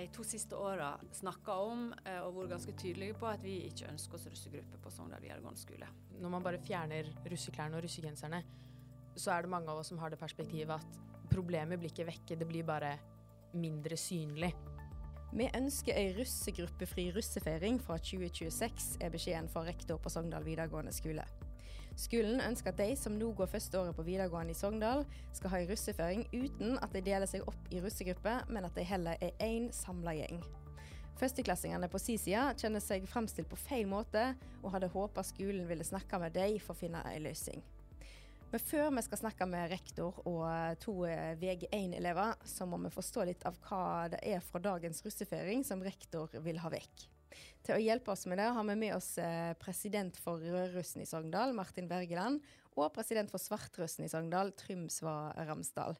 De to siste åra snakka om eh, og vært ganske tydelige på at vi ikke ønsker oss russegruppe på Sogndal videregående skole. Når man bare fjerner russeklærne og russegenserne, så er det mange av oss som har det perspektivet at problemet blir ikke vekke, det blir bare mindre synlig. Vi ønsker ei russegruppefri russefeiring fra 2026, er beskjeden fra rektor på Sogndal videregående skole. Skolen ønsker at de som nå går førsteåret på videregående i Sogndal, skal ha ei russeføring uten at de deler seg opp i russegrupper, men at de heller er én samla gjeng. Førsteklassingene på si side kjenner seg fremstilt på feil måte, og hadde håpa skolen ville snakke med dem for å finne ei løsning. Men før vi skal snakke med rektor og to eh, VG1-elever, så må vi forstå litt av hva det er fra dagens russefeiring som rektor vil ha vekk. Til å hjelpe oss med det har vi med oss eh, president for Rødrussen i Sogndal, Martin Wergeland, og president for Svartrussen i Sogndal, Trymsva Ramsdal.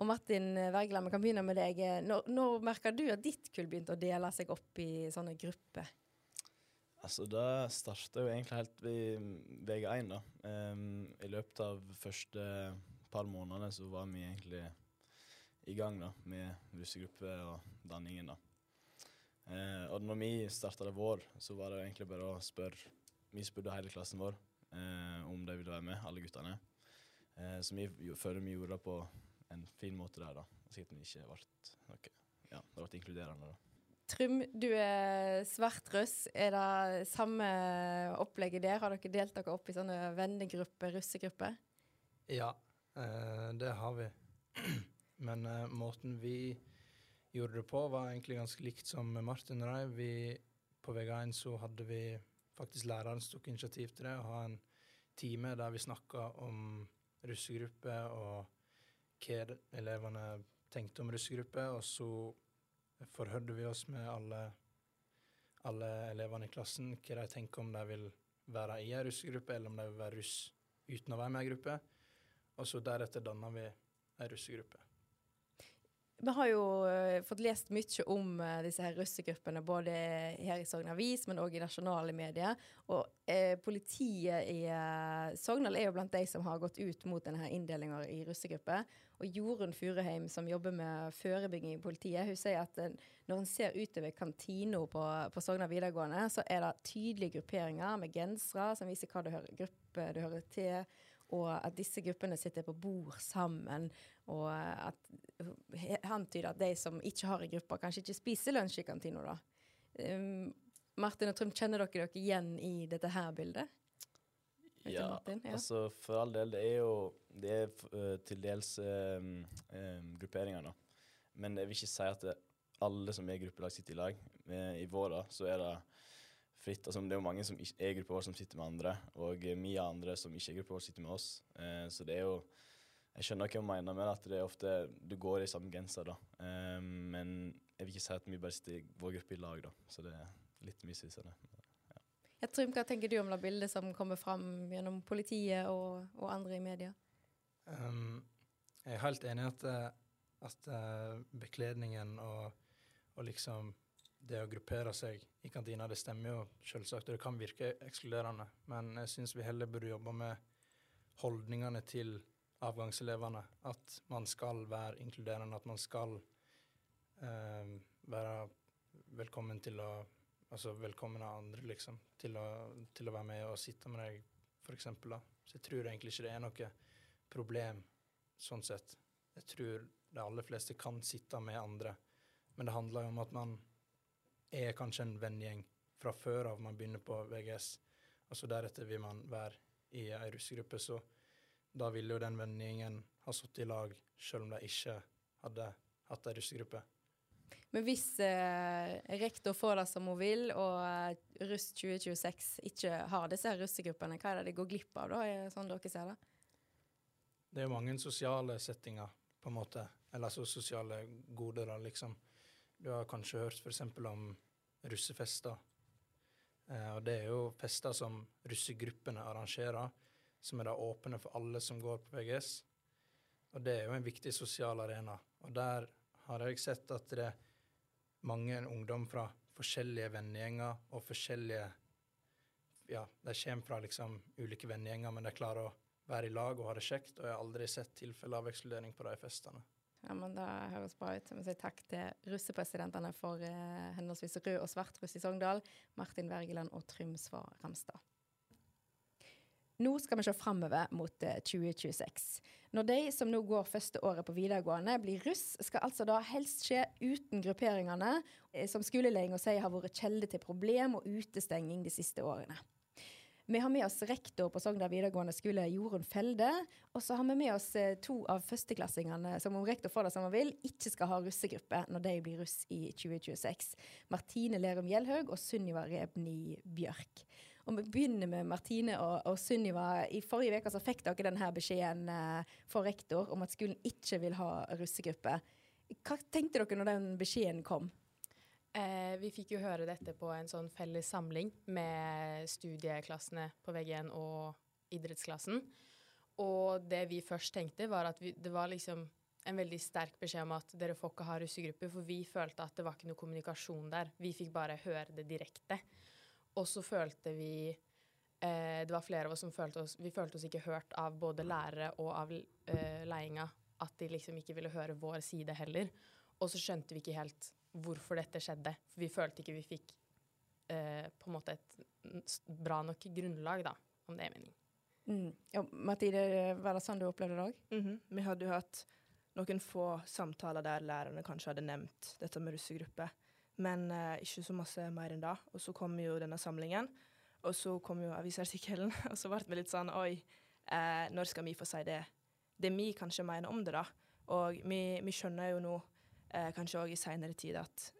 Og Martin Wergeland, vi kan begynne med deg. Når, når merker du at ditt kull begynte å dele seg opp i sånne grupper? Altså, Det starta jo egentlig helt ved VG1. da. Um, I løpet av første par månedene så var vi egentlig i gang da, med russegruppe og danningen. da. Eh, og når vi starta det vår, så var det egentlig bare å spørre Vi spurte hele klassen vår eh, om de ville være med, alle guttene. Eh, så vi føler vi gjorde det på en fin måte der, da. Sikkert vi ikke ble noe Ja, det ble inkluderende, da. Trym, du er svartruss. Er det samme opplegget der? Har dere delt dere opp i sånne vennegrupper, russegrupper? Ja, eh, det har vi. Men eh, måten vi gjorde det på, var egentlig ganske likt som Martin og. Vi, på VG1 så hadde vi faktisk læreren som tok initiativ til det, å ha en time der vi snakka om russegruppe og hva elevene tenkte om russegruppe, og så forhørte vi oss med alle, alle elevene i klassen hva de tenker om de vil være i ei russegruppe, eller om de vil være russ uten å være med i ei gruppe. Og så deretter danna vi ei russegruppe. Vi har jo eh, fått lest mye om eh, disse her russegruppene, både her i Sogn Avis, men òg i nasjonale medier. Og eh, politiet i eh, Sogndal er jo blant de som har gått ut mot denne inndelinga i russegrupper. Og Jorunn Furuheim, som jobber med forebygging i politiet, hun sier at eh, når en ser utover kantina på, på Sogna videregående, så er det tydelige grupperinger med gensere som viser hva du hører, gruppe du hører til. Og at disse gruppene sitter på bord sammen, og at han tyder at de som ikke har en gruppe, kanskje ikke spiser lunsj i kantina, da. Um, Martin og Trym, kjenner dere dere igjen i dette her bildet? Ja, Martin? Ja. altså for all del, det er jo det er øh, til dels um, grupperinger, da. Men jeg vil ikke si at alle som er i gruppelag, sitter i lag. I vår da, så er det fritt. Altså, det er jo mange som ikke er i gruppa vår, som sitter med andre, og mye andre som ikke er i gruppa vår, sitter med oss. Eh, så det er jo Jeg skjønner hva hun mener med at det er ofte du går i samme genser, da. Eh, men jeg vil ikke si at vi bare sitter i vår gruppe i lag, da. Så det er litt misvisende. Ja, Trym, hva tenker du om det bildet som kommer fram gjennom politiet og, og andre i media? Um, jeg er helt enig i at, eh, at uh, bekledningen og, og liksom det å gruppere seg i kantina, det stemmer jo selvsagt, og det kan virke ekskluderende. Men jeg syns vi heller burde jobbe med holdningene til avgangselevene. At man skal være inkluderende, at man skal eh, være velkommen til å Altså velkommen av andre, liksom, til å, til å være med og sitte med deg. Da. Så jeg tror egentlig ikke det er noe problem sånn sett. Jeg tror de aller fleste kan sitte med andre, men det handler jo om at man er kanskje en vennegjeng fra før av man begynner på VGS, og så deretter vil man være i ei russegruppe, så da ville jo den vennegjengen ha sittet i lag selv om de ikke hadde hatt ei russegruppe. Men hvis eh, rektor får det som hun vil, og eh, Russ 2026 ikke har disse russegruppene, hva er det de går glipp av, da? Sånn dere ser det? Det er mange sosiale settinger på en måte. Eller altså sosiale goder, da, liksom. Du har kanskje hørt f.eks. om russefester. Eh, og det er jo fester som russegruppene arrangerer, som er da åpne for alle som går på VGS. Og det er jo en viktig sosial arena. Og der har jeg sett at det er mange ungdom fra forskjellige vennegjenger og forskjellige Ja, de kommer fra liksom ulike vennegjenger, men de klarer å være i lag og ha det kjekt. Og jeg har aldri sett tilfeller av ekskludering på de festene. Ja, men Det høres bra ut. Jeg må si takk til russepresidentene for eh, henholdsvis rød og svart russ i Sogndal, Martin Wergeland og Trymsva Ramstad. Nå skal vi se framover mot eh, 2026. Når de som nå går første året på videregående, blir russ, skal altså da helst skje uten grupperingene, eh, som skoleledelsen sier har vært kjelde til problem og utestenging de siste årene. Vi har med oss rektor på Sogndal videregående skole, Jorunn Felde. Og så har vi med oss eh, to av førsteklassingene som om rektor får det som han vil, ikke skal ha russegruppe når de blir russ i 2026. Martine Lerum Gjelhaug og Sunniva Rebni Bjørk. Og vi begynner med Martine og, og Sunniva. I forrige uke så fikk dere denne beskjeden eh, for rektor om at skolen ikke vil ha russegruppe. Hva tenkte dere når den beskjeden kom? Eh, vi fikk jo høre dette på en sånn felles samling med studieklassene på VG1 og idrettsklassen. Og det vi først tenkte, var at vi, det var liksom en veldig sterk beskjed om at dere får ikke ha russegrupper, for vi følte at det var ikke noe kommunikasjon der. Vi fikk bare høre det direkte. Og så følte vi eh, Det var flere av oss som følte oss Vi følte oss ikke hørt av både lærere og av eh, ledelsen At de liksom ikke ville høre vår side heller. Og så skjønte vi ikke helt hvorfor dette skjedde. For vi følte ikke vi fikk eh, på en måte et bra nok grunnlag, da, om det er mening. Mm. Ja, Mathilde, var det sånn du opplevde det òg? Mm -hmm. Vi hadde jo hatt noen få samtaler der lærerne kanskje hadde nevnt dette med russegruppe, men eh, ikke så masse mer enn da. Og så kom jo denne samlingen, og så kom jo avisartikkelen, og så ble vi litt sånn Oi, eh, når skal vi få si det? Det vi kanskje mener om det, da. Og vi, vi skjønner jo nå eh, kanskje òg i seinere tid, at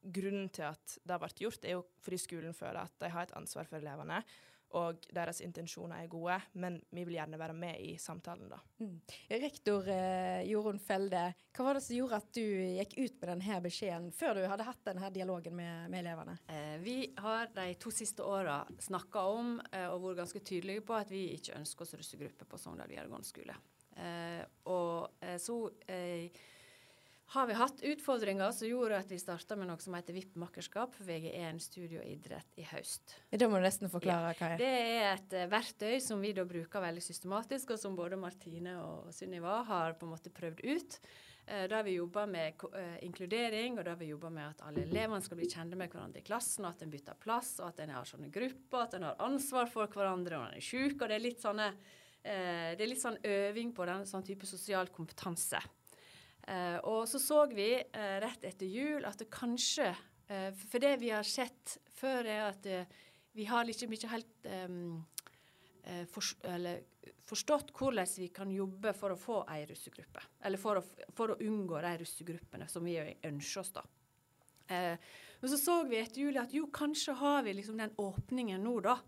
grunnen til at det har vært gjort, er jo fordi skolen føler at de har et ansvar for elevene. Og deres intensjoner er gode, men vi vil gjerne være med i samtalen, da. Mm. Rektor eh, Jorunn Felde, hva var det som gjorde at du gikk ut med denne beskjeden før du hadde hatt denne dialogen med, med elevene? Eh, vi har de to siste åra snakka om eh, og vært ganske tydelige på at vi ikke ønsker oss russegruppe på Sogndal videregående skole. Eh, og eh, så eh, har vi hatt utfordringer som gjorde at vi starta med noe som heter VIP-makkerskap for VG1 studio idrett i høst. Da må du nesten forklare hva det er. Det er et uh, verktøy som vi da bruker veldig systematisk, og som både Martine og Sunniva har på en måte prøvd ut. Uh, da vi jobber med uh, inkludering, og da vi jobber med at alle elevene skal bli kjente med hverandre i klassen, og at en bytter plass, og at en har sånne grupper, at en har ansvar for hverandre når en er syk. Og det er litt sånne det er litt sånn øving på den sånn type sosial kompetanse. Uh, og så så vi uh, rett etter jul at det kanskje uh, For det vi har sett før, er at vi har ikke ikke helt um, for, forstått hvordan vi kan jobbe for å få ei russegruppe. Eller for å, for å unngå de russegruppene som vi ønsker oss, da. men så så vi etter jul at jo, kanskje har vi liksom den åpningen nå, da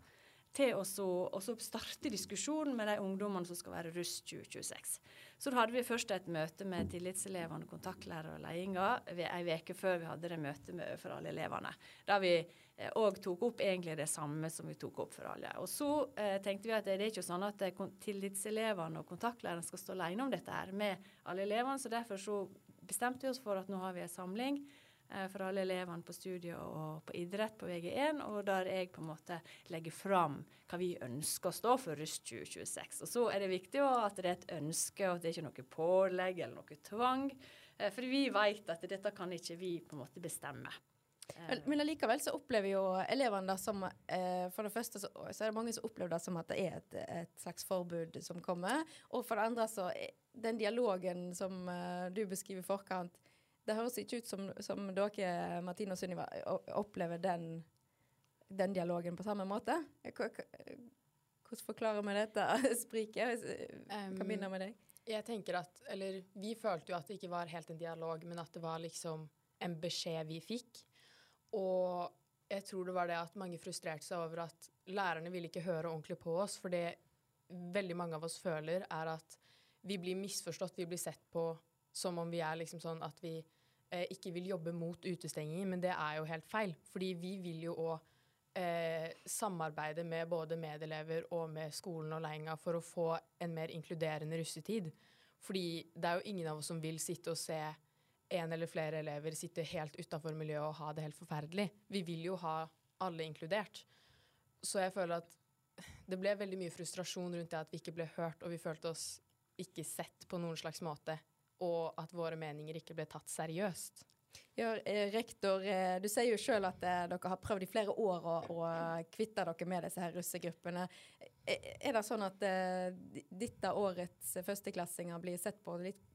til å starte diskusjonen med de ungdommene som skal være russ 2026. Så da hadde vi først et møte med tillitselevene, kontaktlærere og ledelsen en uke før vi hadde det møtet med, for alle elevene. Da vi òg eh, tok opp egentlig det samme som vi tok opp for alle. Og så eh, tenkte vi at det er ikke sånn at eh, tillitselevene og kontaktlærerne skal stå alene om dette her med alle elevene, så derfor så bestemte vi oss for at nå har vi en samling for alle elevene på studiet og på idrett på VG1, og der jeg på en måte legger fram hva vi ønsker å stå for Russ 2026. Og så er det viktig at det er et ønske, og at det ikke er noe pålegg eller noe tvang. Eh, for vi vet at dette kan ikke vi på en måte bestemme. Men, men allikevel så opplever jo elevene det som eh, For det første så, så, er det mange som opplever det som at det er et, et, slags forbud som kommer. Og for det andre så den dialogen som du beskriver i forkant, det høres ikke ut som, som dere, Martine og Sunniva, opplever den, den, dialogen på samme måte. Hvordan forklarer vi dette spriket? Kan begynne med deg. Jeg tenker at, eller Vi følte jo at det ikke var helt en dialog, men at det var liksom en beskjed vi fikk. Og jeg tror det var det at mange frustrerte seg over at lærerne ville ikke høre ordentlig på oss. For det veldig mange av oss føler, er at vi blir misforstått, vi blir sett på som om vi er liksom sånn at vi eh, ikke vil jobbe mot utestenging, men det er jo helt feil. Fordi vi vil jo òg eh, samarbeide med både medelever og med skolen og leiinga for å få en mer inkluderende russetid. Fordi det er jo ingen av oss som vil sitte og se en eller flere elever sitte helt utafor miljøet og ha det helt forferdelig. Vi vil jo ha alle inkludert. Så jeg føler at det ble veldig mye frustrasjon rundt det at vi ikke ble hørt, og vi følte oss ikke sett på noen slags måte og at våre meninger ikke ble tatt seriøst. Ja, eh, rektor, eh, du sier jo sjøl at eh, dere har prøvd i flere år å, å kvitte dere med disse her russegruppene. Er det sånn at dette årets førsteklassinger blir sett på litt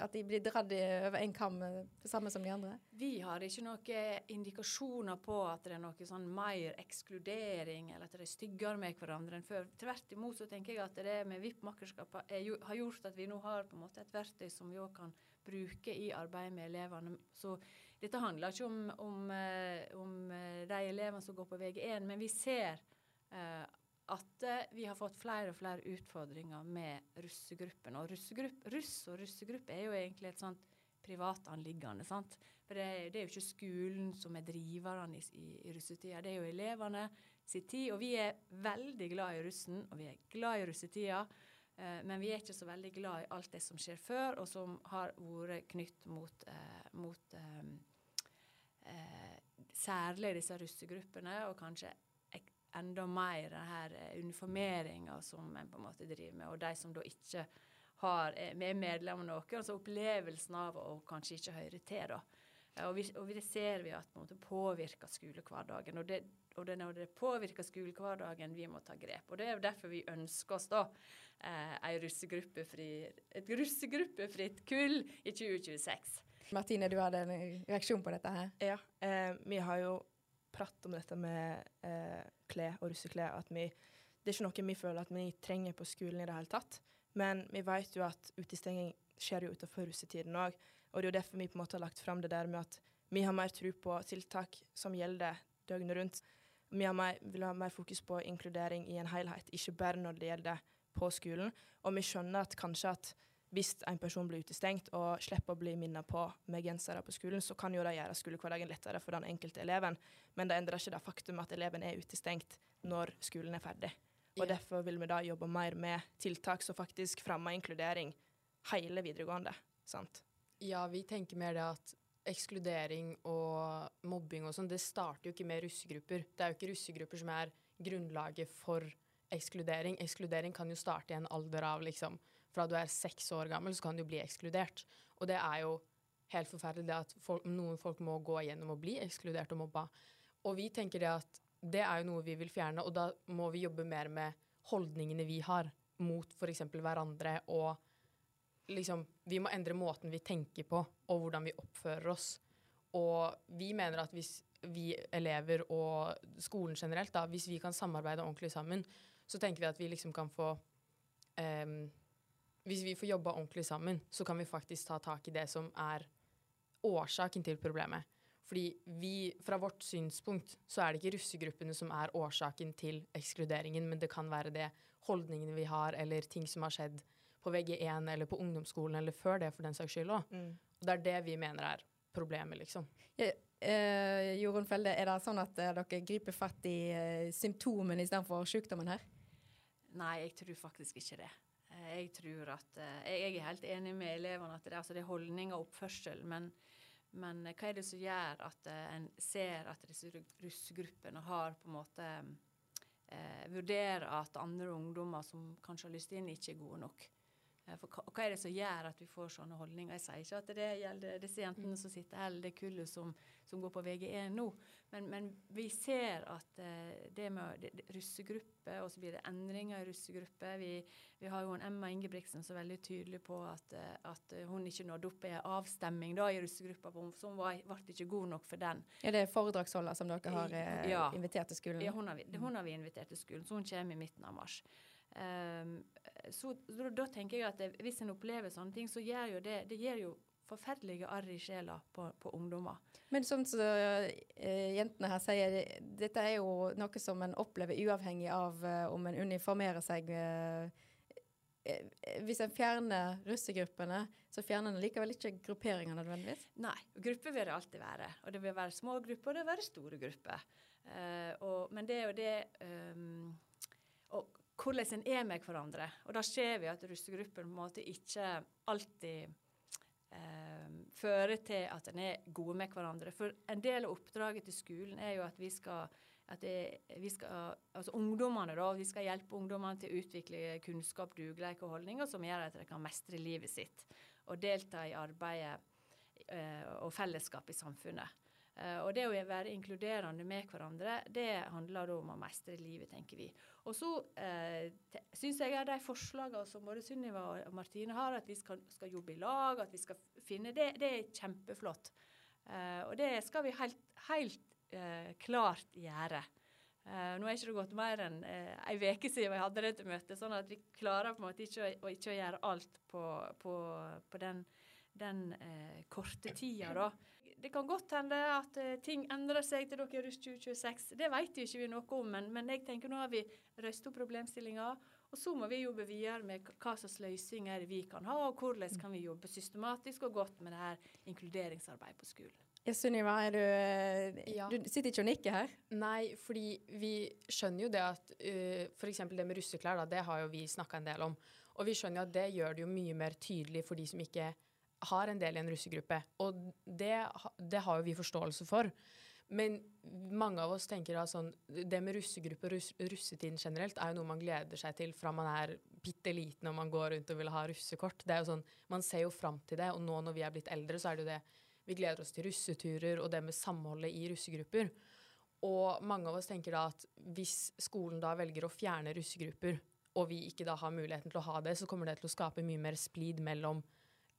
at de blir dratt over en kam, det samme som de andre? Vi har ikke noen indikasjoner på at det er noe sånn mer ekskludering, eller at de er styggere med hverandre enn før. Tvert imot så tenker jeg at det med VIP-makkerskap har gjort at vi nå har på en måte et verktøy som vi òg kan bruke i arbeidet med elevene. Så dette handler ikke om, om, eh, om eh, de elevene som går på VG1, men vi ser uh, at eh, vi har fått flere og flere utfordringer med russegruppen. Og russegrupp, russ og russegruppe er jo egentlig et sånt privatanliggende. sant? For det, det, er jo ikke skolen som er driverne i, i, i russetida, det er jo elevene sin tid. Og vi er veldig glad i russen, og vi er glad i russetida. Eh, men vi er ikke så veldig glad i alt det som skjer før, og som har vært knytt mot, eh, mot eh, eh, særlig disse russegruppene, og kanskje enda mer denne eh, uniformeringa som en på en måte driver med, og de som da ikke har, eh, er medlem av noe, altså opplevelsen av å kanskje ikke høre til. da. Og, vi, og det ser vi at på en måte påvirker skolehverdagen. Og det, og det er når det påvirker skolehverdagen vi må ta grep. Og det er jo derfor vi ønsker oss da eh, russegruppefri, et russegruppefritt kull i 2026. Martine, du hadde en reaksjon på dette her? Ja. Eh, vi har jo pratet om dette med eh, klær og russeklær. At vi, det er ikke noe vi føler at vi trenger på skolen i det hele tatt. Men vi vet jo at utestenging skjer jo utenfor russetiden òg. Og det er jo derfor vi på en måte har lagt fram det der med at vi har mer tro på tiltak som gjelder døgnet rundt. Vi mer, vil ha mer fokus på inkludering i en helhet, ikke bare når det gjelder på skolen. Og vi skjønner at kanskje at hvis en person blir utestengt og slipper å bli minnet på med gensere på skolen, så kan jo det gjøre skolehverdagen lettere for den enkelte eleven. Men det endrer ikke det faktum at eleven er utestengt når skolen er ferdig. Og yeah. Derfor vil vi da jobbe mer med tiltak som faktisk fremmer inkludering hele videregående. sant? Ja, vi tenker mer det at ekskludering og mobbing og sånn, det starter jo ikke med russegrupper. Det er jo ikke russegrupper som er grunnlaget for ekskludering. Ekskludering kan jo starte i en alder av liksom fra du er seks år gammel, så kan du bli ekskludert. Og det er jo helt forferdelig det at folk, noen folk må gå igjennom og bli ekskludert og mobba. Og vi tenker det at det er jo noe vi vil fjerne, og da må vi jobbe mer med holdningene vi har mot f.eks. hverandre, og liksom Vi må endre måten vi tenker på, og hvordan vi oppfører oss. Og vi mener at hvis vi elever og skolen generelt, da, hvis vi kan samarbeide ordentlig sammen, så tenker vi at vi liksom kan få um, hvis vi får jobba ordentlig sammen, så kan vi faktisk ta tak i det som er årsaken til problemet. Fordi vi, fra vårt synspunkt, så er det ikke russegruppene som er årsaken til ekskluderingen, men det kan være det holdningene vi har, eller ting som har skjedd på VG1 eller på ungdomsskolen, eller før det, for den saks skyld òg. Mm. Det er det vi mener er problemet, liksom. Ja, eh, Jorunn Felde, er det sånn at eh, dere griper fatt i eh, symptomene istedenfor sykdommen her? Nei, jeg tror faktisk ikke det. Eh, jeg tror at eh, Jeg er helt enig med elevene at det, altså det er holdning og oppførsel. Men, men, hva er det som gjør at eh, en ser at disse russegruppene har på en måte eh, Vurderer at andre ungdommer som kanskje har lyst inn, ikke er gode nok? For hva, er det som gjør at vi får sånne holdninger? Jeg sier ikke at det gjelder disse jentene som sitter her, eller det kullet som, som går på VG1 nå. Men, men vi ser at uh, det med det, det, russegruppe, og så blir det endringer i russegruppe. Vi, vi har jo en Emma Ingebrigtsen som er veldig tydelig på at, uh, at hun ikke nådde opp i avstemming da, i russegruppa, som var, ble ikke god nok for den. Er det foredragsholder som dere har ja. invitert til skolen? Ja, hun har, vi, hun har vi invitert til skolen, så hun kommer i midten av mars. Um, så, da tenker jeg at hvis en opplever sånne ting, så gjør jo det det gir jo forferdelige arr i sjela på, på, ungdommer. Men som så, uh, jentene her sier, dette er jo noe som en opplever uavhengig av uh, om en uniformerer seg uh, eh, hvis en fjerner russegruppene, så fjerner en likevel ikke grupperinger nødvendigvis? Nei. Grupper vil det alltid være. Og det vil være små grupper, og det vil være store grupper. Uh, og, men det er jo det um, Og hvordan en er med hverandre. Og da ser vi at russegruppen på en måte ikke alltid eh, fører til at en er gode med hverandre. For en del av oppdraget til skolen er jo at vi skal at det, vi skal, altså ungdommene da, vi skal hjelpe ungdommene til å utvikle kunnskap, dugleik og holdninger som gjør at de kan mestre livet sitt og delta i arbeidet eh, og fellesskap i samfunnet. Eh, og det å være inkluderende med hverandre, det handler om å mestre livet, tenker vi. Og så eh, syns jeg at de forslagene som både Sunniva og Martine har, at vi skal, skal, jobbe i lag, at vi skal finne Det, det er kjempeflott. Eh, og det skal vi helt, helt eh, klart gjøre. Uh, nå er ikke det gått mer enn uh, ei uke siden vi hadde dette møtet, sånn at vi klarer på en måte ikke å, ikke gjøre alt på, på, på den, den uh, korte tida, da. Det kan godt hende at uh, ting endrer seg til dere russ 2026. Det vet vi ikke vi noe om, men, men jeg tenker nå har vi røst opp problemstillinga. Og så må vi jobbe videre med hva slags løsninger vi kan ha, og hvordan kan vi jobbe systematisk og godt med det her inkluderingsarbeidet på skolen. Ja, Sunniva, er du eh, ja. Du sitter ikke og nikker her? Nei, fordi vi skjønner jo det at uh, eh, f.eks. det med russeklær, da, det har jo vi snakka en del om. Og vi skjønner jo at det gjør det jo mye mer tydelig for de som ikke har en del i en russegruppe. Og det, det har jo vi forståelse for. Men mange av oss tenker at sånn, det med russegruppe og russ, russetiden generelt er jo noe man gleder seg til fra man er bitte liten og man går rundt og vil ha russekort. Det er jo sånn, Man ser jo fram til det, og nå når vi er blitt eldre, så er det jo det vi gleder oss til russeturer og det med samholdet i russegrupper. Og mange av oss tenker da at hvis skolen da velger å fjerne russegrupper, og vi ikke da har muligheten til å ha det, så kommer det til å skape mye mer splid mellom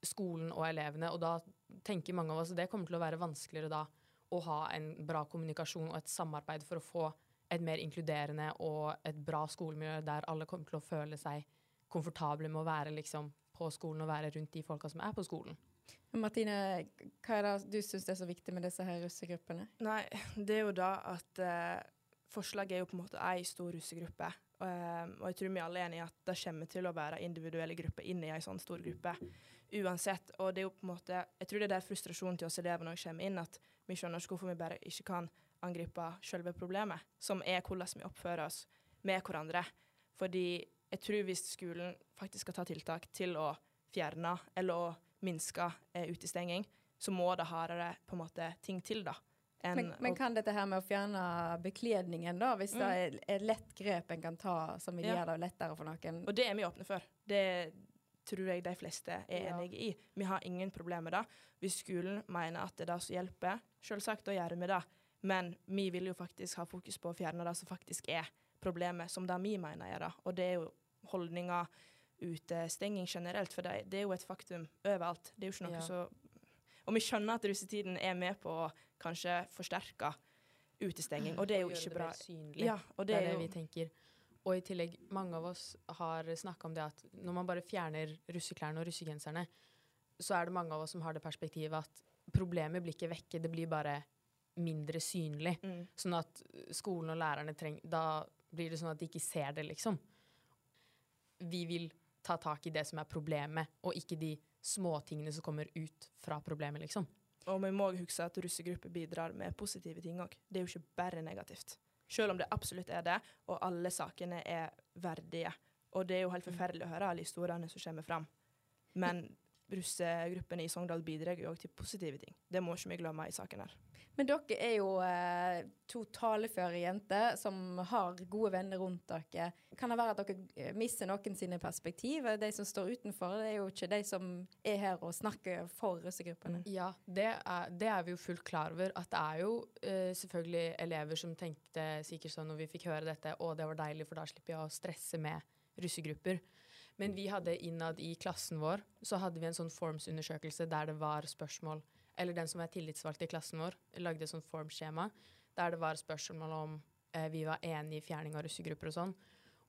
skolen og elevene. Og da tenker mange av oss at det kommer til å være vanskeligere da å ha en bra kommunikasjon og et samarbeid for å få et mer inkluderende og et bra skolemiljø der alle kommer til å føle seg komfortable med å være liksom på skolen og være rundt de folka som er på skolen. Martine, hva er det du syns er så viktig med disse her russegruppene? Nei, det er jo da at eh, forslaget er jo på en måte ei stor russegruppe. Og, og jeg tror vi alle er enige i at det kommer til å være individuelle grupper inn i ei sånn stor gruppe. Uansett. Og det er jo på en måte Jeg tror det er der frustrasjonen til oss elevene òg kommer inn, at vi skjønner ikke hvorfor vi bare ikke kan angripe selve problemet, som er hvordan vi oppfører oss med hverandre. Fordi jeg tror hvis skolen faktisk skal ta tiltak til å fjerne eller å minske eh, utestenging, så må det hardere på en måte ting til, da. Men, men, kan dette her med å fjerne bekledningen, da, hvis mm. det er et lett grep en kan ta som vil gjøre det lettere for noen? Og det er vi åpne for. Det tror jeg de fleste er ja. enige i. Vi har ingen problemer med det. Hvis skolen mener at det er det som hjelper, selvsagt, da gjør vi det. Men vi vil jo faktisk ha fokus på å fjerne det som faktisk er problemet, som det vi mener er det. Og det er jo holdninger utestenging generelt, for det, det, er jo et faktum overalt. Det er jo ikke noe ja. så Og vi skjønner at russetiden er med på å kanskje forsterke utestenging, og det er jo ikke bra. Synlig. Ja, og det, det er, det vi tenker. Og i tillegg, mange av oss har snakka om det at når man bare fjerner russeklærne og russegenserne, så er det mange av oss som har det perspektivet at problemet blir ikke vekke, det blir bare mindre synlig. Mm. Sånn at skolen og lærerne trenger Da blir det sånn at de ikke ser det, liksom. Vi vil ta tak i det som er problemet, og ikke de småtingene som kommer ut fra problemet, liksom. Og vi må huske at russegrupper bidrar med positive ting òg. Det er jo ikke bare negativt. Selv om det absolutt er det, og alle sakene er verdige. Og det er jo helt forferdelig å høre alle historiene som kommer fram. Men russegruppene i Sogndal bidrar jo òg til positive ting. Det må ikke vi glemme i saken her. Men dere er jo eh, to taleføre jenter som har gode venner rundt dere. Kan det være at dere mister noen sine perspektiv? De som står utenfor, det er jo ikke de som er her og snakker for russegruppene. Ja, det er, det er vi jo fullt klar over. At det er jo eh, selvfølgelig elever som tenkte sikkert sånn når vi fikk høre dette, å det var deilig, for da slipper jeg å stresse med russegrupper. Men vi hadde innad i klassen vår så hadde vi en sånn formsundersøkelse der det var spørsmål eller den som er tillitsvalgt i klassen vår, lagde et sånt formskjema der det var spørsmål om eh, vi var enig i fjerning av russegrupper og sånn.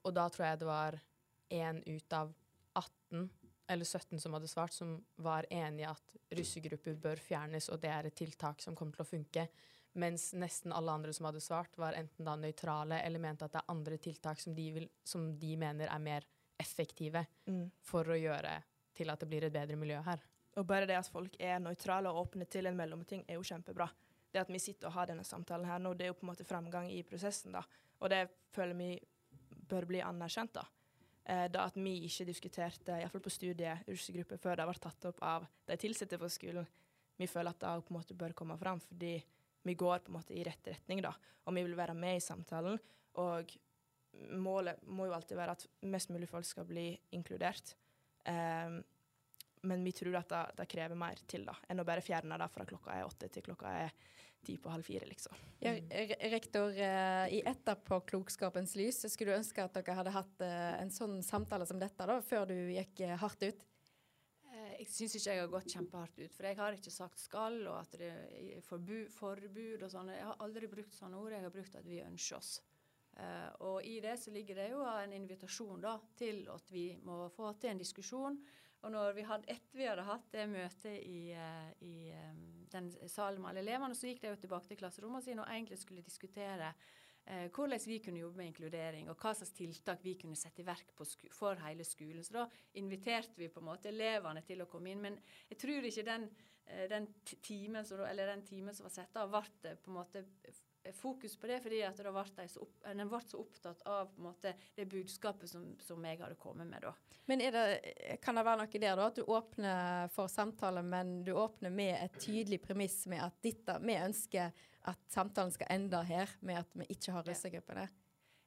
Og da tror jeg det var én ut av 18 eller 17 som hadde svart, som var enig i at russegrupper bør fjernes, og det er et tiltak som kommer til å funke. Mens nesten alle andre som hadde svart, var enten da nøytrale eller mente at det er andre tiltak som de, vil, som de mener er mer effektive Mm. for å gjøre til at det blir et bedre miljø her. Og bare det at folk er nøytrale og åpne til en mellomting, er jo kjempebra. Det at vi sitter og har denne samtalen her nå, det er jo på en måte framgang i prosessen, da. Og det føler vi bør bli anerkjent, da. Eh, da at vi ikke diskuterte, iallfall på studiet, russegruppe før det var tatt opp av de ansatte på skolen. Vi føler at det på en måte bør komme fram, fordi vi går på en måte i rett retning, da. Og vi vil være med i samtalen. Og målet må jo alltid være at mest mulig folk skal bli inkludert. Um, men vi tror at det, det, krever mer til da, enn å bare fjerne det fra klokka er åtte til klokka er ti på halv fire, liksom. Ja, rektor, uh, i etterpåklokskapens lys, så skulle du ønske at dere hadde hatt uh, en sånn samtale som dette da, før du gikk uh, hardt ut? Jeg syns ikke jeg har gått kjempehardt ut, for jeg har ikke sagt 'skal' og at det er forbud, forbud og sånn. Jeg har aldri brukt sånne ord. Jeg har brukt at vi ønsker oss. Uh, og i det så ligger det jo en invitasjon da, til at vi må få til en diskusjon. Og når vi hadde, etter vi hadde hatt det møtet i, uh, i um, den salen med alle elevene, så gikk de jo tilbake til klasserommet sine og egentlig skulle diskutere uh, hvordan vi kunne jobbe med inkludering, og hva slags tiltak vi kunne sette i verk for hele skolen. Så da inviterte vi på en måte elevene til å komme inn. Men jeg tror ikke den, den timen som, eller den timen som var satt av, ble på en måte fokus på det, fordi at det ble så opp, den ble så opptatt av måte, det budskapet som, som, jeg hadde kommet med. da. Men det, Kan det være noe der da, at du åpner for samtale, men du åpner med et tydelig premiss med at dette, vi ønsker at samtalen skal ende her, med at vi ikke har russegruppene?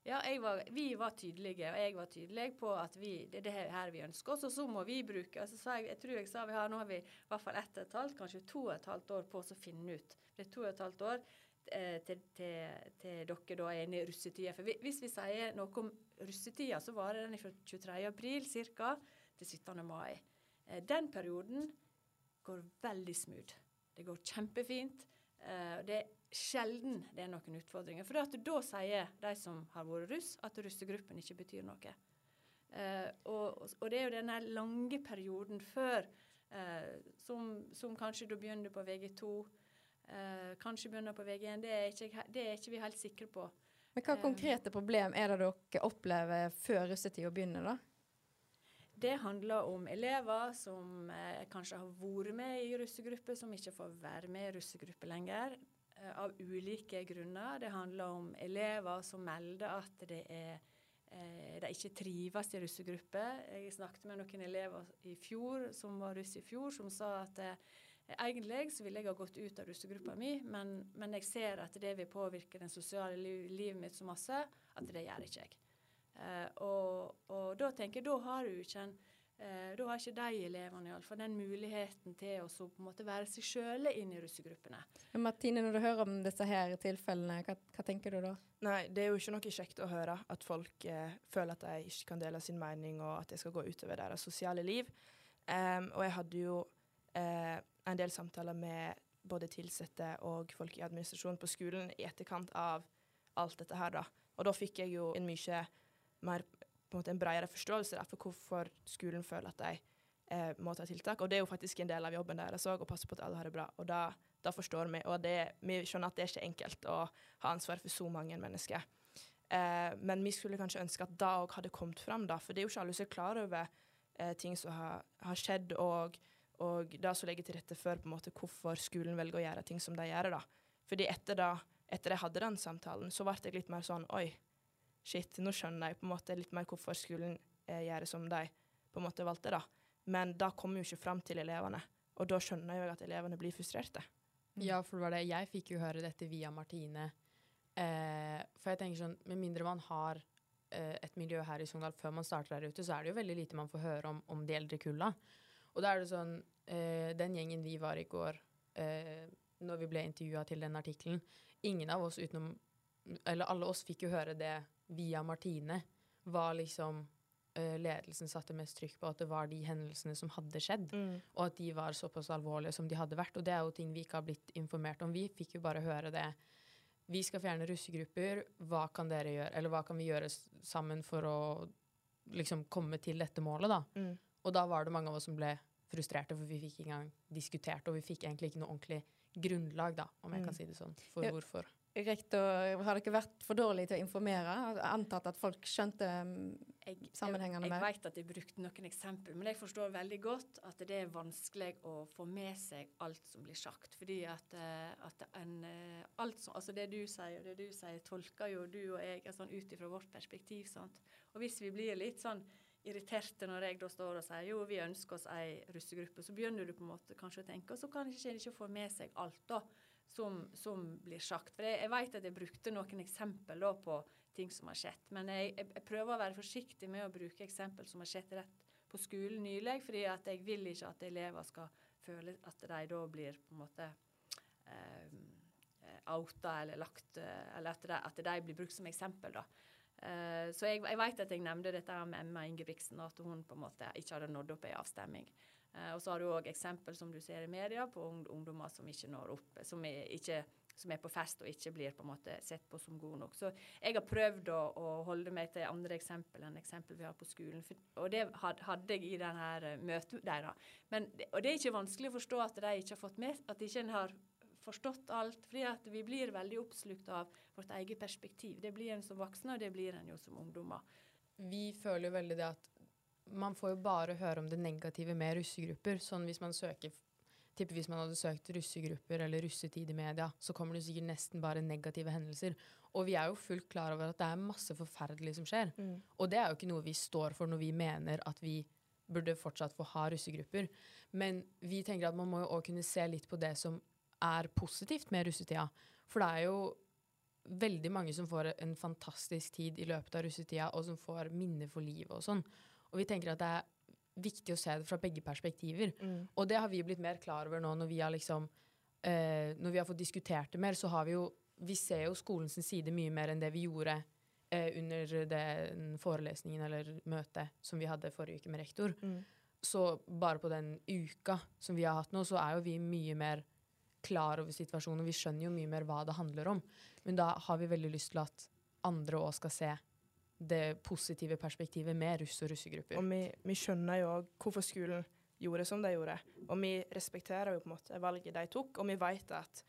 Ja, var, vi var tydelige, og jeg var tydelig på at vi, det er det her vi ønsker oss, og så må vi bruke altså, jeg, jeg, tror jeg sa vi har, Nå har vi i hvert fall ett og et halvt, kanskje to og et halvt år på oss å finne ut. Det er to og et halvt år til, til, til, dere da er inne i russetida. For hvis vi sier noe om russetida, så varer den fra 23. april ca. til 17. mai. Den perioden går veldig smooth. Det går kjempefint. Det er sjelden det er noen utfordringer. For da sier de som har vært russ, at russegruppen ikke betyr noe. Og, og det er jo denne lange perioden før, som, som kanskje du begynner på VG2 Uh, kanskje begynner på VG1. Det er, ikke, det er ikke vi helt sikre på. Men Hva konkrete problem er det dere opplever før russetida begynner, da? Det handler om elever som eh, kanskje har vært med i russegrupper, som ikke får være med i russegrupper lenger. Eh, av ulike grunner. Det handler om elever som melder at det er, eh, de ikke trives i russegrupper. Jeg snakket med noen elever i fjor som var russ i fjor, som sa at Egentlig så ville jeg ha gått ut av russegruppa mi, men, men, jeg ser at det vil påvirke det sosiale liv, livet mitt så masse at det gjør ikke jeg. Eh, og, og, da tenker jeg, da har du ikke en eh, da har ikke de elevene i alle fall den muligheten til å så på en måte være seg sjøl inn i russegruppene. Men Martine, når du hører om disse her tilfellene, hva, hva, tenker du da? Nei, det er jo ikke noe kjekt å høre at folk eh, føler at de ikke kan dele sin mening, og at det skal gå utover deres sosiale liv. Um, og jeg hadde jo en del samtaler med både ansatte og folk i administrasjonen på skolen i etterkant av alt dette her, da. Og da fikk jeg jo en mye mer på en måte en bredere forståelse da, for hvorfor skolen føler at de eh, må ta tiltak. Og det er jo faktisk en del av jobben deres òg, å passe på at alle har det bra. Og da, da forstår vi, og det, vi skjønner at det er ikke enkelt å ha ansvar for så mange mennesker. Eh, men vi skulle kanskje ønske at det òg hadde kommet fram, da, for det er jo ikke alle som er klar over eh, ting som har, har skjedd. og og det som legger til rette for på en måte hvorfor skolen velger å gjøre ting som de gjør. da. Fordi etter da, etter jeg hadde den samtalen, så ble jeg litt mer sånn Oi, shit, nå skjønner jeg på en måte litt mer hvorfor skolen eh, gjør som de på en måte valgte. da. Men da kommer jo ikke fram til elevene. Og da skjønner jeg jo at elevene blir frustrerte. Mm. Ja, for det var det. Jeg fikk jo høre dette via Martine. Eh, for jeg tenker sånn, med mindre man har eh, et miljø her i Sogndal før man starter der ute, så er det jo veldig lite man får høre om, om de eldre kulla. Og da er det sånn eh, Den gjengen vi var i går, eh, når vi ble intervjua til den artikkelen Ingen av oss utenom Eller alle oss fikk jo høre det via Martine. Var liksom eh, ledelsen satte mest trykk på at det var de hendelsene som hadde skjedd. Mm. Og at de var såpass alvorlige som de hadde vært. Og det er jo ting vi ikke har blitt informert om. Vi fikk jo bare høre det. Vi skal fjerne russegrupper. Hva kan dere gjøre? Eller hva kan vi gjøre sammen for å liksom komme til dette målet, da? Mm. Og da var det mange av oss som ble frustrerte, for vi fikk ikke engang diskutert, og vi fikk egentlig ikke noe ordentlig grunnlag, da, om jeg Mm. kan si det sånn, for Ja. hvorfor. rektor, har dere vært for dårlige til å informere? Antatt at folk skjønte sammenhengene sammenhengene Jeg, mer? jeg vet at de brukte noen eksempler, men jeg forstår veldig godt at det er vanskelig å få med seg alt som blir sagt. Fordi at, eh, at en, eh, alt som, altså det du sier og det du sier, tolker jo du og jeg sånn ut ifra vårt perspektiv. sant? Og hvis vi blir litt sånn irriterte når jeg da står og sier jo, vi ønsker oss ei russegruppe, så begynner du på en måte kanskje å tenke, og så ikke en ikke få med seg alt da, som, som blir sagt. For jeg, jeg vet at jeg brukte noen eksempel da på ting som har skjedd, men jeg, jeg, jeg prøver å være forsiktig med å bruke eksempel som har skjedd rett på skolen nylig, fordi at jeg vil ikke at elever skal føle at de da blir på en måte eh, outa eller lagt eh, Eller at de, at de blir brukt som eksempel, da. Eh, så jeg, jeg vet at jeg nevnte dette med Emma Ingebrigtsen, at hun på en måte ikke hadde nådd opp i avstemming. Eh, og så har du òg eksempel som du ser i media på ungdommer som ikke når opp, som er, ikke, som er, på fest og ikke blir på en måte sett på som gode nok. Så jeg har prøvd å, å holde meg til andre eksempel enn eksempel vi har på skolen. For, og det hadde jeg i denne møtet deres. Og det er ikke vanskelig å forstå at de ikke har fått med at ikke en har forstått alt. fordi at vi blir veldig oppslukt av vårt eget perspektiv. Det blir en som voksne, og det blir en jo som ungdommer. Vi føler jo veldig det at man får jo bare høre om det negative med russegrupper. Sånn hvis man søker tipper Hvis man hadde søkt russegrupper eller russetid i media, så kommer det sikkert nesten bare negative hendelser. Og vi er jo fullt klar over at det er masse forferdelig som skjer. Mm. Og det er jo ikke noe vi står for når vi mener at vi burde fortsatt få ha russegrupper. Men vi tenker at man må jo òg kunne se litt på det som er positivt med russetida. For det er jo veldig mange som får en fantastisk tid i løpet av russetida, og som får minner for livet og sånn. Og vi tenker at det er viktig å se det fra begge perspektiver. Mm. Og det har vi blitt mer klar over nå når vi har liksom eh, Når vi har fått diskutert det mer, så har vi jo Vi ser jo skolens side mye mer enn det vi gjorde eh, under den forelesningen eller møtet som vi hadde forrige uke med rektor. Mm. Så bare på den uka som vi har hatt nå, så er jo vi mye mer klar over situasjonen. Vi skjønner jo mye mer hva det handler om. Men da har vi veldig lyst til at andre òg skal se det positive perspektivet med russ og russegrupper. Og vi, vi skjønner jo òg hvorfor skolen gjorde som de gjorde. Og vi respekterer jo på en måte valget de tok, og vi vet at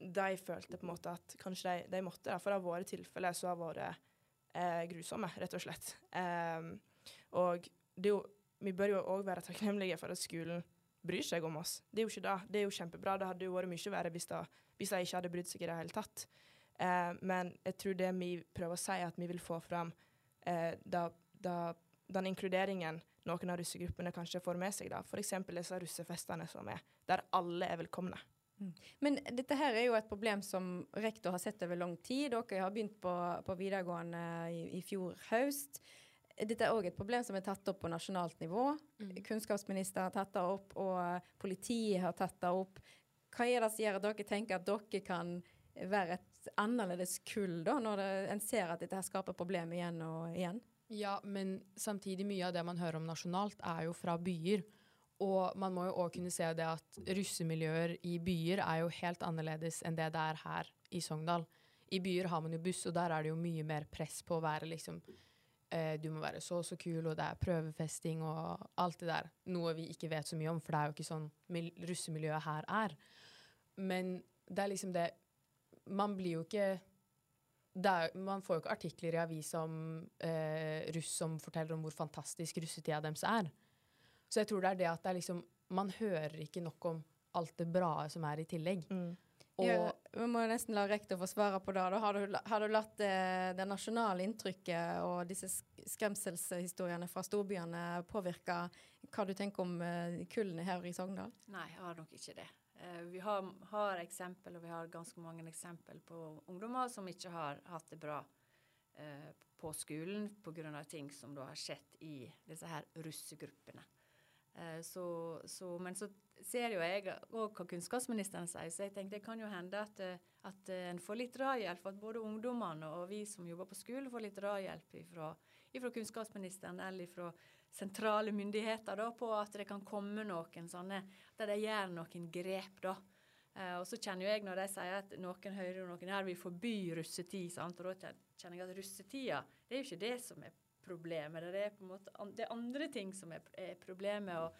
de følte på en måte at kanskje de, de måtte. For det har vært tilfeller som har vært eh, grusomme, rett og slett. Um, og det jo, vi bør jo òg være takknemlige for at skolen bryr seg om oss. Det er jo ikke det. Det er jo kjempebra. Det hadde jo vært mye verre hvis, det, hvis de ikke hadde brydd seg i det hele tatt. Eh, men jeg tror det vi prøver å si, er at vi vil få fram eh, da, da, den inkluderingen noen av russegruppene kanskje får med seg. da. F.eks. disse russefestene som er, der alle er velkomne. Mm. Men dette her er jo et problem som rektor har sett over lang tid. Dere har begynt på, på videregående i, i fjor høst. Dette er òg et problem som er tatt opp på nasjonalt nivå. Mm. Kunnskapsministeren har tatt det opp, og politiet har tatt det opp. Hva er det som gjør at dere tenker at dere kan være et annerledes kull, da, når det, en ser at dette her skaper problemer igjen og igjen? Ja, men samtidig mye av det man hører om nasjonalt, er jo fra byer. Og man må jo òg kunne se det at russemiljøer i byer er jo helt annerledes enn det det er her i Sogndal. I byer har man jo buss, og der er det jo mye mer press på å være liksom eh, Du må være så og så kul, og det er prøvefesting og alt det der. Noe vi ikke vet så mye om, for det er jo ikke sånn russemiljøet her er. Men det er liksom det Man blir jo ikke er, man får jo ikke artikler i avisa om eh, russ som forteller om hvor fantastisk russetida deres er. Så jeg tror det er det at det er liksom Man hører ikke nok om alt det bra som er i tillegg. Mm. Og ja, vi må nesten la rektor få svare på det. Da har du, har du latt det, det nasjonale inntrykket og disse skremselshistoriene fra storbyene påvirke hva du tenker om eh, kullene her i Sogndal? Nei, jeg har nok ikke det. Uh, vi har, har, eksempel, og vi har ganske mange eksempel på ungdommer som ikke har hatt det bra på skolen pga. ting som da har skjedd i disse her russegruppene. Uh, så, så, men så ser jo jeg òg hva kunnskapsministeren sier, så jeg tenkte det kan jo hende at, at en får litt drahjelp. At både ungdommene og vi som jobber på skolen, får litt drahjelp fra kunnskapsministeren eller fra sentrale myndigheter da, på at det kan komme noen sånne Der de gjør noen grep, da. Eh, og så kjenner jo jeg når de sier at noen hører noen her vil forby russetid, sant? og da kjenner jeg at russetida det er jo ikke det som er problemet. Det er på en måte det er andre ting som er, er problemet. og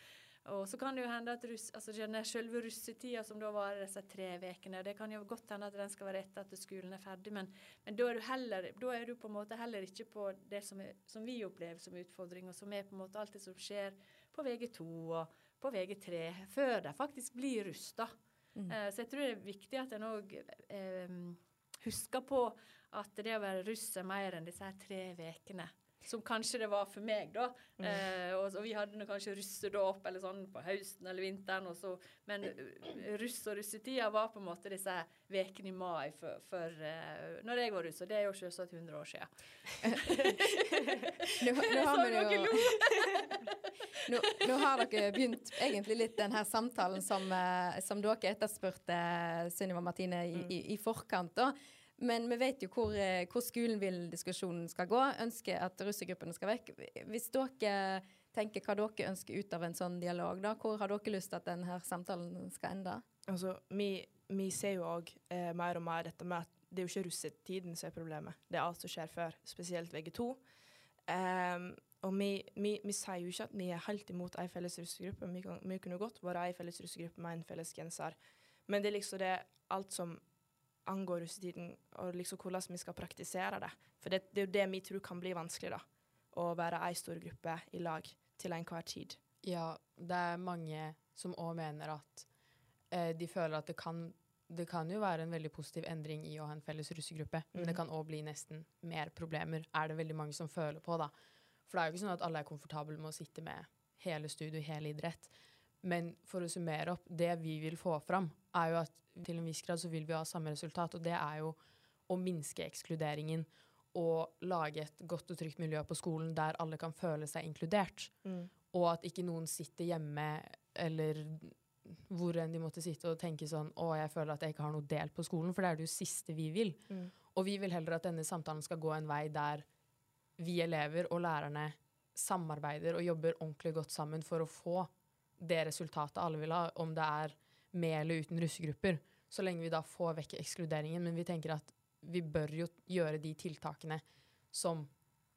Og så kan det jo hende at russ, altså selve russetida som da varer disse tre ukene, det kan jo godt hende at den skal være etter at skolen er ferdig, men, men da, er du heller, da er du på en måte heller ikke på det som, er, som vi opplever som utfordring, og som er på en måte alt det som skjer på VG2 og på VG3, før de faktisk blir rusta. Mm. Uh, så jeg tror det er viktig at en òg uh, husker på at det å være russ er mer enn disse her tre ukene. Som kanskje det var for meg, da. Mm. Eh, og, og, vi hadde kanskje russedåp eller sånn på høsten eller vinteren. Og så, men uh, russ og russetida var på en måte disse ukene i mai for, for uh, når jeg var russ. Og det er jo selvsagt 100 år siden. nå, nå, har vi jo nå, nå, har dere begynt egentlig litt den her samtalen som, uh, som dere etterspurte, Sunniva Martine, i, i, i forkant. da. Men vi vet jo hvor, eh, hvor skolen vil diskusjonen skal gå. Ønsker at russegruppene skal vekk. Hvis dere tenker hva dere ønsker ut av en sånn dialog, da, hvor har dere lyst til at denne samtalen skal ende? Altså, vi, vi ser jo òg eh, mer og mer dette med at det er jo ikke russetiden som er problemet, det er alt som skjer før, spesielt VG2. Um, ehm, og vi, vi, vi, sier jo ikke at vi er helt imot ei felles russegruppe. Vi, kan, vi kunne godt vært ei felles russegruppe med en felles genser. Men det er liksom det alt som angår russetiden, og liksom hvordan vi skal praktisere det. For det, det er jo det vi tror kan bli vanskelig, da. Å være ei stor gruppe i lag til enhver tid. Ja, det er mange som òg mener at eh, de føler at det kan det kan jo være en veldig positiv endring i å ha en felles russegruppe, men det mhm. kan òg bli nesten mer problemer, er det veldig mange som føler på, da. For det er jo ikke sånn at alle er komfortable med å sitte med hele studio, hele idrett. Men for å summere opp, det vi vil få fram, er jo at til en viss grad så vil vi ha samme resultat, og det er jo å minske ekskluderingen og lage et godt og trygt miljø på skolen der alle kan føle seg inkludert. Mm. Og at ikke noen sitter hjemme eller hvor enn de måtte sitte og tenke sånn Å, jeg føler at jeg ikke har noe del på skolen, for det er det jo siste vi vil. Mm. Og vi vil heller at denne samtalen skal gå en vei der vi elever og lærerne samarbeider og jobber ordentlig godt sammen for å få det resultatet alle vil ha, om det er med eller uten russegrupper, så lenge vi da får vekk ekskluderingen. Men vi tenker at vi bør jo gjøre de tiltakene som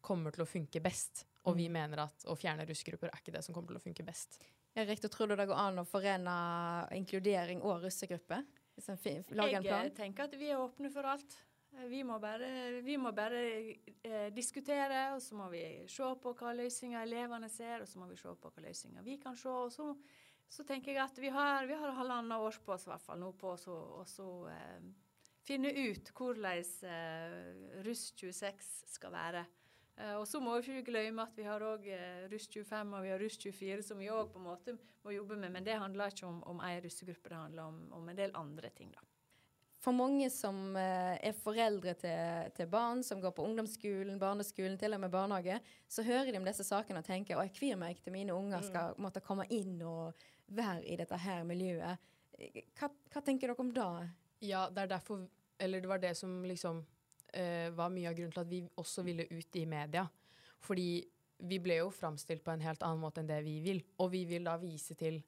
kommer til å funke best. Og vi mm. mener at å fjerne russegrupper er ikke det som kommer til å funke best. Ja, riktig, Tror du det går an å forene inkludering og russegrupper? Jeg tenker at vi er åpne for alt. Vi må bare, vi må bare eh, diskutere, og så må vi se på hva løsninger elevene ser, og så må vi se på hva løsninger vi kan se. og så så tenker jeg at vi har, vi har halvannet år på oss i hvert fall nå på å eh, finne ut hvordan eh, Russ 26 skal være. Eh, og så må vi ikke glemme at vi har òg eh, Russ 25 og vi har Russ 24 som vi òg på en måte må jobbe med. Men det handler ikke om, om russegruppe, det handler om, om en del andre ting, da. For mange som eh, er foreldre til, til, barn som går på ungdomsskolen, barneskolen, til og med barnehage, så hører de om disse sakene og tenker å, jeg kvir meg til mine unger mm. skal måtte komme inn og være i dette her miljøet. Hva, hva tenker dere om det? Ja, det er derfor Eller det var det som liksom uh, var mye av grunnen til at vi også ville ut i media. Fordi vi ble jo framstilt på en helt annen måte enn det vi vil. Og vi vil da vise til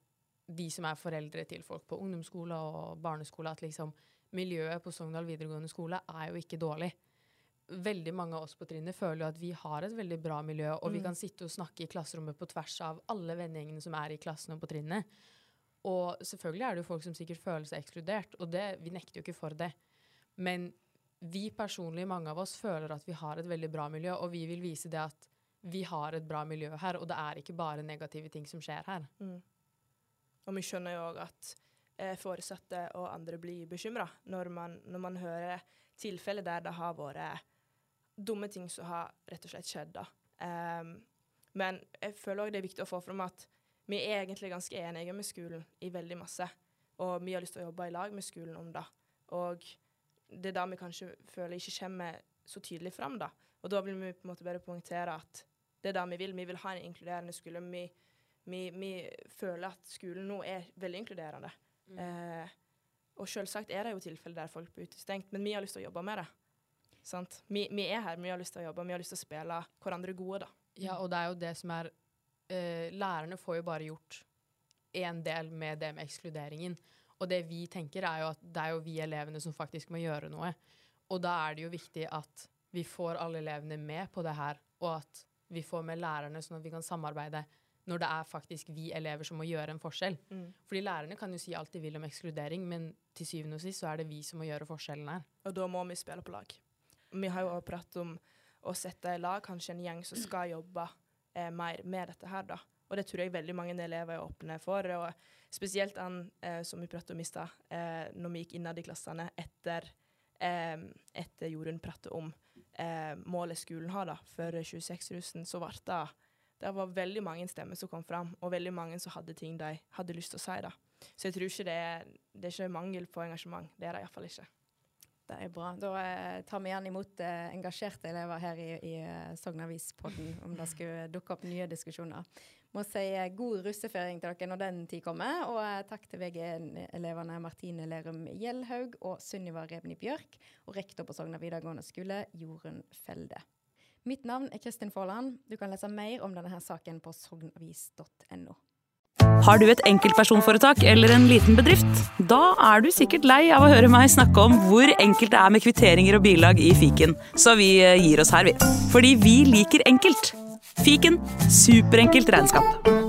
de som er foreldre til folk på ungdomsskole og barneskole, at liksom miljøet på Sogndal videregående skole er jo ikke dårlig. Veldig mange av oss på trinnet føler jo at vi har et veldig bra miljø, og mm. vi kan sitte og snakke i klasserommet på tvers av alle vennegjengene som er i klassen og på trinnet. Og selvfølgelig er det jo folk som sikkert føler seg ekskludert, og det, vi nekter jo ikke for det. Men vi personlig, mange av oss, føler at vi har et veldig bra miljø, og vi vil vise det at vi har et bra miljø her, og det er ikke bare negative ting som skjer her. Mm. Og vi skjønner jo òg at foresatte og andre blir bekymra når, når, man hører tilfeller der det har vært dumme ting som har rett og slett skjedd. Um, men jeg føler òg det er viktig å få fram at vi er egentlig ganske enige med skolen i veldig masse. Og vi har lyst til å jobbe i lag med skolen om det. Og det er da vi kanskje føler ikke kommer så tydelig fram, da. Og da vil vi på en måte bare poengtere at det er det vi vil. Vi vil ha en inkluderende skole. Vi, vi, vi føler at skolen nå er veldig inkluderende. Mm. Eh, og selvsagt er det jo tilfeller der folk blir utestengt, men vi har lyst til å jobbe med det. Vi, vi, er her, vi har lyst til å jobbe, vi har lyst til å spille hverandre gode, da. Ja, og det er jo det som er eh, Lærerne får jo bare gjort én del med det med ekskluderingen. Og det vi tenker, er jo at det er jo vi elevene som faktisk må gjøre noe. Og da er det jo viktig at vi får alle elevene med på det her, og at vi får med lærerne, sånn at vi kan samarbeide når det er faktisk vi elever som må gjøre en forskjell. Mm. Fordi lærerne kan jo si alt de vil om ekskludering, men til syvende og sist så er det vi som må gjøre forskjellen her. Og da må vi spille på lag. Vi har jo også pratet om å sette i lag kanskje en gjeng som skal jobbe eh, mer med dette her, da. Og det tror jeg veldig mange elever er åpne for. Og spesielt han eh, som vi pratet om i stad, eh, når vi gikk innad i klassene etter, eh, etter Jorunn pratet om eh, målet skolen har da, for 26-russen, så ble det det var veldig mange stemmer som kom fram, og veldig mange som hadde ting de hadde lyst til å si. da. Så jeg tror ikke det er, det er ikke mangel på engasjement. Det er det iallfall ikke. Det er bra. Da eh, tar vi gjerne imot eh, engasjerte elever her i, i uh, Sogn Avis-podden om det skulle dukke opp nye diskusjoner. Må si eh, god russeføring til dere når den tid kommer, og eh, takk til VG1-elevene Martine Lerum Gjellhaug og Sunniva Rebni Bjørk, og rektor på Sogna videregående skole, Jorunn Felde. Mitt navn er Kristin Faaland. Du kan lese mer om denne her saken på sognavis.no. Har du et enkeltpersonforetak eller en liten bedrift? Da er du sikkert lei av å høre meg snakke om hvor enkelt det er med kvitteringer og bilag i fiken, så vi gir oss her, vi. Fordi vi liker enkelt. Fiken superenkelt regnskap.